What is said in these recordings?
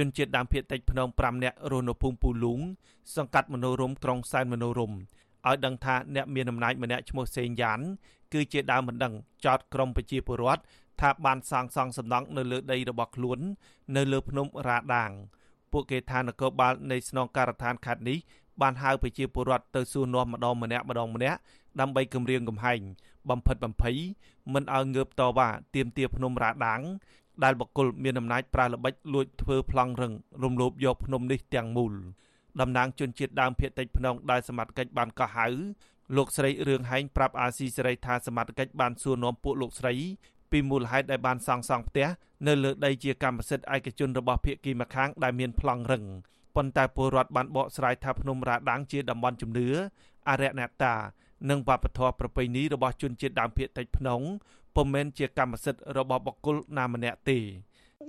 ជនជាតិដើមភាគតិចភ្នំ5នាក់រស់នៅភូមិពូលូងសង្កាត់មនោរមក្រុងសែនមនោរមឲ្យដឹងថាអ្នកមានអំណាចម្នាក់ឈ្មោះសេងយ៉ានគឺជាដើមមិនដឹងចោតក្រមប្រជាពលរដ្ឋថាបានសាងសង់សំណង់នៅលើដីរបស់ខ្លួន នៅលើភ្នំរ៉ាដាង ពួកគេថានគរបាលនៃស្នងការដ្ឋានខេត្តនេះបានហៅប្រជាពលរដ្ឋទៅសួរនាំម្ដងម្នាក់ម្ដងម្នាក់ដើម្បីគម្រាមកំហែងបំផិតបំភ័យមិនឲ្យងើបតវ៉ាទាមទារភ្នំរ៉ាដាង ដែលបកគលមានអំណាចប្រើល្បិចលួចធ្វើប្លង់រឹងរំលោភយកភ្នំនេះទាំងមូលតំណាងជនជាតិដើមភាគតិចភ្នងដែលសមត្ថកិច្ចបានកោះហៅលោកស្រីរឿងហែងប្រាប់អាស៊ីសេរីថាសមត្ថកិច្ចបានសួរនាំពួកលោកស្រីពីមូលហេតុដែលបានសាងសង់ផ្ទះនៅលើដីជាកម្មសិទ្ធិឯកជនរបស់ភាគីម្ខាងដែលមានប្លង់រឹងប៉ុន្តែពលរដ្ឋបានបកស្រាយថាភ្នំរ៉ាដាងជាតំបន់ជំនឿអរិយអ្នកតា និងវប្បធម៌ប្រពៃណីរបស់ជនជាតិដើមភាគតិចភ្នង ពុំមែនជាកម្មសិទ្ធិរបស់បុគ្គលណាម្នាក់ទេ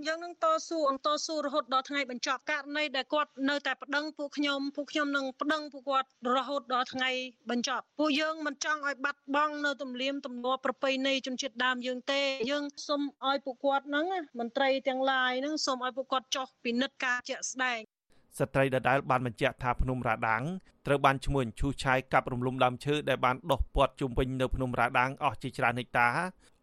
យើងនឹងតស៊ូអន្តស៊ូរហូតដល់ថ្ងៃបញ្ចប់ករណីដែលគាត់នៅតែប្តឹងពួកខ្ញុំពួកខ្ញុំនឹងប្តឹងពួកគាត់រហូតដល់ថ្ងៃបញ្ចប់ពួកយើងមិនចង់ឲ្យបាត់បង់នៅទំនៀមទម្លាប់ប្រពៃណីជនជាតិដើមយើងទេយើងសូមឲ្យពួកគាត់ហ្នឹងមន្ត្រីទាំងឡាយហ្នឹងសូមឲ្យពួកគាត់ចោះពិនិត្យការជាក់ស្ដែង ស្ត្រីដដែលបានបញ្ជាក់ថាភ្នំរ៉ាដាងត្រូវបានឈ្មោះឈូសឆាយកាប់រំលំដើមឈើដែលបានដុះព័ទ្ធជុំវិញនៅភ្នំរ៉ាដាងអស់ជាច្រើនហិកតា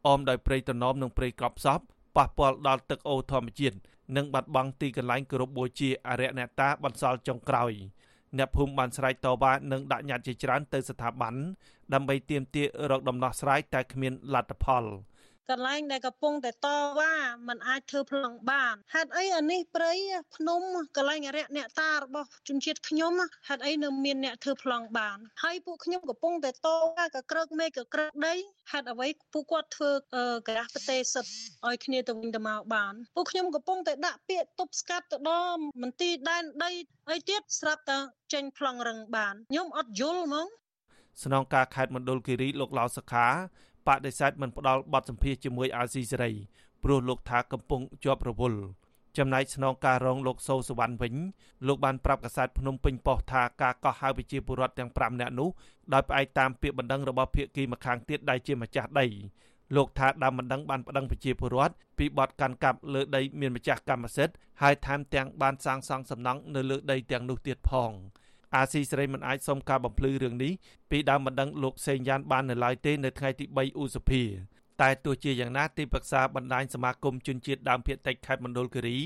អមដោយព្រៃតំណមនិងព្រៃក្របសពប៉ះពាល់ដល់ទឹកអូរធម្មជាតិនិងបាត់បង់ទីកន្លែងគោរពបូជាអរិយអ្នកតាបន្សល់ចុងក្រោយអ្នកភូមិបានស្រែកតវ៉ានិងដាក់ញត្តិជាច្រើនទៅស្ថាប័នដើម្បីទាមទាររកដំណោះស្រាយតែគ្មានលទ្ធផល។ កន្លែងដែលកំពុងតែតវ៉ាมันអាចធ្វើប្លង់បានហេតុអីអានេះព្រៃភ្នំកន្លែងអរិយអ្នកតារបស់ជនជាតិខ្ញុំហេតុអីនៅមានអ្នកធ្វើប្លង់បានហើយពួកខ្ញុំកំពុងតែតវ៉ាក៏ក្រឹកមេក៏ក្រឹកដីហេតុអ្វីពួកគាត់ធ្វើក្រាស់ប្រទេសសិទ្ធឲ្យគ្នាទៅវិញទៅមកបានពួកខ្ញុំកំពុងតែដាក់ពាក្យទប់ស្កាត់ទៅដល់មន្ទីរដែនដីអីទៀតស្រាប់តែចេញប្លង់រឹងបានខ្ញុំអត់យល់ហ្មងស្នងការខេត្តមណ្ឌលគិរីលោកឡៅសខា បដិសេធមិនផ្ដល់បទសម្ភាសជាមួយអាស៊ីសេរីព្រោះលោកថាកំពុងជាប់រវល់ចំណែកស្នងការរងលោកសូសវណ្ណវិញលោកបានប្រាប់កាសែតភ្នំពេញប៉ុស្តិ៍ថាការកោះហៅប្រជាពលរដ្ឋទាំង5នាក់នោះដោយផ្អែកតាមពាក្យបណ្ដឹងរបស់ភាគីម្ខាងទៀតដែលជាម្ចាស់ដីលោកថាដើមបណ្ដឹងបានប្តឹងប្រជាពលរដ្ឋពីបទកាន់កាប់លើដីមានម្ចាស់កម្មសិទ្ធិហើយថែមទាំងបានសាងសង់សំណង់នៅលើដីទាំងនោះទៀតផង អាស៊ីសេរីមិនអាចសុំការបំភ្លឺរឿងនេះពីដើមបណ្ដឹងលោកសេងយ៉ានបាននៅឡើយទេនៅថ្ងៃទី3ឧសភាតែទោះជាយ៉ាងណាទីប្រឹក្សាបណ្ដាញសមាគមជនជាតិដើមភាគតិចខេត្តមណ្ឌលគិរី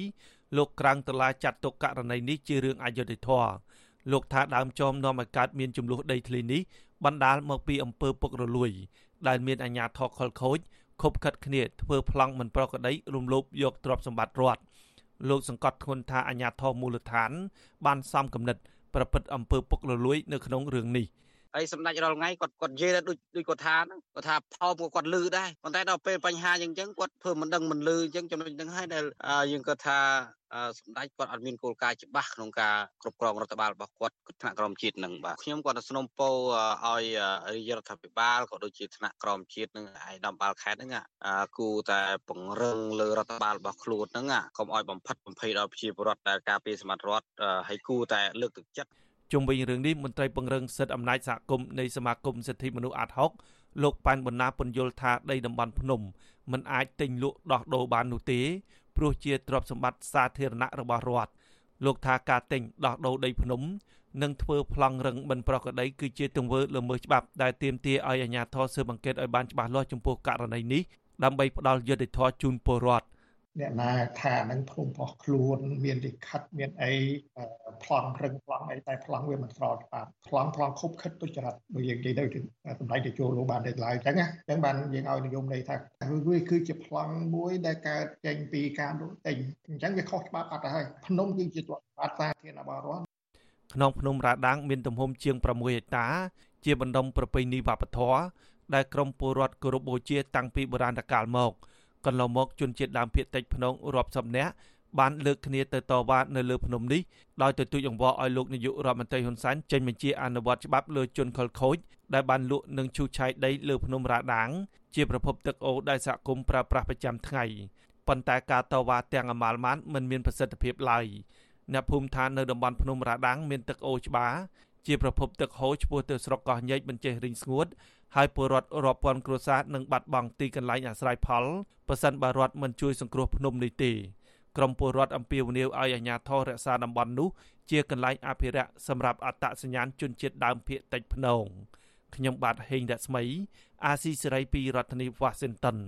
លោកក្រាំងតឡាចាត់ទុកករណីនេះជារឿងអយុត្តិធម៌លោកថាដើមចមនាំឲ្យកើតមានចំនួនដីធ្លីនេះបណ្ដាលមកពីអំពើពុករលួយ ដែលមានអាជ្ញាធរខលខូចខົບខិតគ្នាធ្វើប្លង់មិនប្រក្រតីរំលោភយកទ្រព្យសម្បត្តិរដ្ឋលោកសង្កត់ធ្ងន់ថាអាជ្ញាធរមូលដ្ឋាន បានសំគំនិត ប្រព្រឹត្តអំពើពុករលួយនៅក្នុងរឿងនេះ ហើយសម្ដេចរាល់ថ្ងៃគាត់គាត់និយាយដូចដូចគាត់ថាហ្នឹងគាត់ថាផោមគាត់លឺដែរប៉ុន្តែដល់ពេលបញ្ហាយ៉ាងចឹងគាត់ធ្វើមិនដឹងមិនលឺអញ្ចឹងចំណុចហ្នឹងហើយដែលយើងគាត់ថាសម្ដេចគាត់អត់មានគោលការណ៍ច្បាស់ក្នុងការគ្រប់គ្រងរដ្ឋបាលរបស់គាត់ថ្នាក់ក្រមជាតិនឹងបាទខ្ញុំគាត់ស្នំពោឲ្យរាជរដ្ឋាភិបាលក៏ដូចជាថ្នាក់ក្រមជាតិនឹងឯកឧត្តមបាលខេត្តហ្នឹងគូតែពង្រឹងលើរដ្ឋបាលរបស់ខ្លួនហ្នឹងកុំឲ្យបំផិតបំភ័យដល់ប្រជាពលរដ្ឋដែលការពារសមត្ថរដ្ឋហើយគូតែលើកទឹកចិត្ត ជុំវិញរឿងនេះមន្ត្រីពង្រឹងសិទ្ធិអំណាចសហគមន៍នៃសមាគមសិទ្ធិមនុស្សអាត់ហុកលោកប៉ែនបណ្ណាពន្យល់ថាដីតំបន់ភ្នំមិនអាចទិញលក់ដោះដូរបាននោះទេព្រោះជាទ្រព្យសម្បត្តិសាធារណៈរបស់រដ្ឋលោកថាការទិញដោះដូរដីភ្នំនិងធ្វើប្លង់រឹងមិនប្រក្រតីគឺជាទង្វើល្មើសច្បាប់ដែលទាមទារឲ្យអាជ្ញាធរស៊ើបអង្កេតឲ្យបានច្បាស់លាស់ចំពោះករណីនេះដើម្បីផ្ដល់យុត្តិធម៌ជូនពលរដ្ឋ អ្នកណាថានឹងភូមិរបស់ខ្លួន មានលិខិតមានអីប្លង់រឹងប្លង់អីតែប្លង់វាមិនស្របច្បាប់ប្លង់ប្លង់ខុបខិតទុច្ចរិតដូចយើងនិយាយទៅសម្ដេចតេជោលោកបានលើកឡើងអញ្ចឹងណាអញ្ចឹងបានយើងឲ្យនិយមន័យថាវាគឺជាប្លង់មួយដែលកើតចេញពីការលក់ទិញអញ្ចឹងវាខុសច្បាប់អត់ទៅហើយភ្នំគឺជាទ្រព្យសម្បត្តិសាធារណៈរបស់រដ្ឋក្នុងភ្នំរ៉ាដាងមានទំហំជាង6ហិកតា ជាបណ្ដុំប្រពៃណីវប្បធម៌ដែលក្រមពលរដ្ឋគោរពបូជាតាំងពីបុរាណកាលមក កន្លងមកជនជាតិដើមភាគតិចភ្នងរាប់សិបនាក់បានលើកគ្នាទៅតវ៉ានៅលើភ្នំនេះដោយទទូចអង្វរឲ្យលោកនាយករដ្ឋមន្ត្រីហ៊ុនសែនចេញបញ្ជាអនុវត្តច្បាប់លើជនខលខូចដែលបានលក់និងឈូសឆាយដីលើភ្នំរ៉ាដាងជាប្រភពទឹកអូរដែលសហគមន៍ប្រើប្រាស់ប្រចាំថ្ងៃប៉ុន្តែការតវ៉ាទាំងអមាលម៉ានមិនមានប្រសិទ្ធភាពឡើយអ្នកភូមិឋាននៅតំបន់ភ្នំរ៉ាដាងមានទឹកអូរច្បារ ជាប្រភពទឹកហូរឆ្ពោះទៅស្រុកកោះញែកបញ្ចេះរីងស្ងួតហើយពលរដ្ឋរាប់ពាន់គ្រួសារនឹងបាត់បង់ទីកន្លែងអាស្រ័យផលប៉ះសិនបើរដ្ឋមិនជួយសង្គ្រោះភ្នំនេះទេក្រមពលរដ្ឋអំពាវនាវឲ្យអាជ្ញាធររក្សាតំបន់នោះជាកន្លែងអភិរក្សសម្រាប់អត្តសញ្ញាណជនជាតិដើមភាគតិចភ្នងខ្ញុំបាទហេងរស្មី អាស៊ីសេរីពីរដ្ឋធានី Washington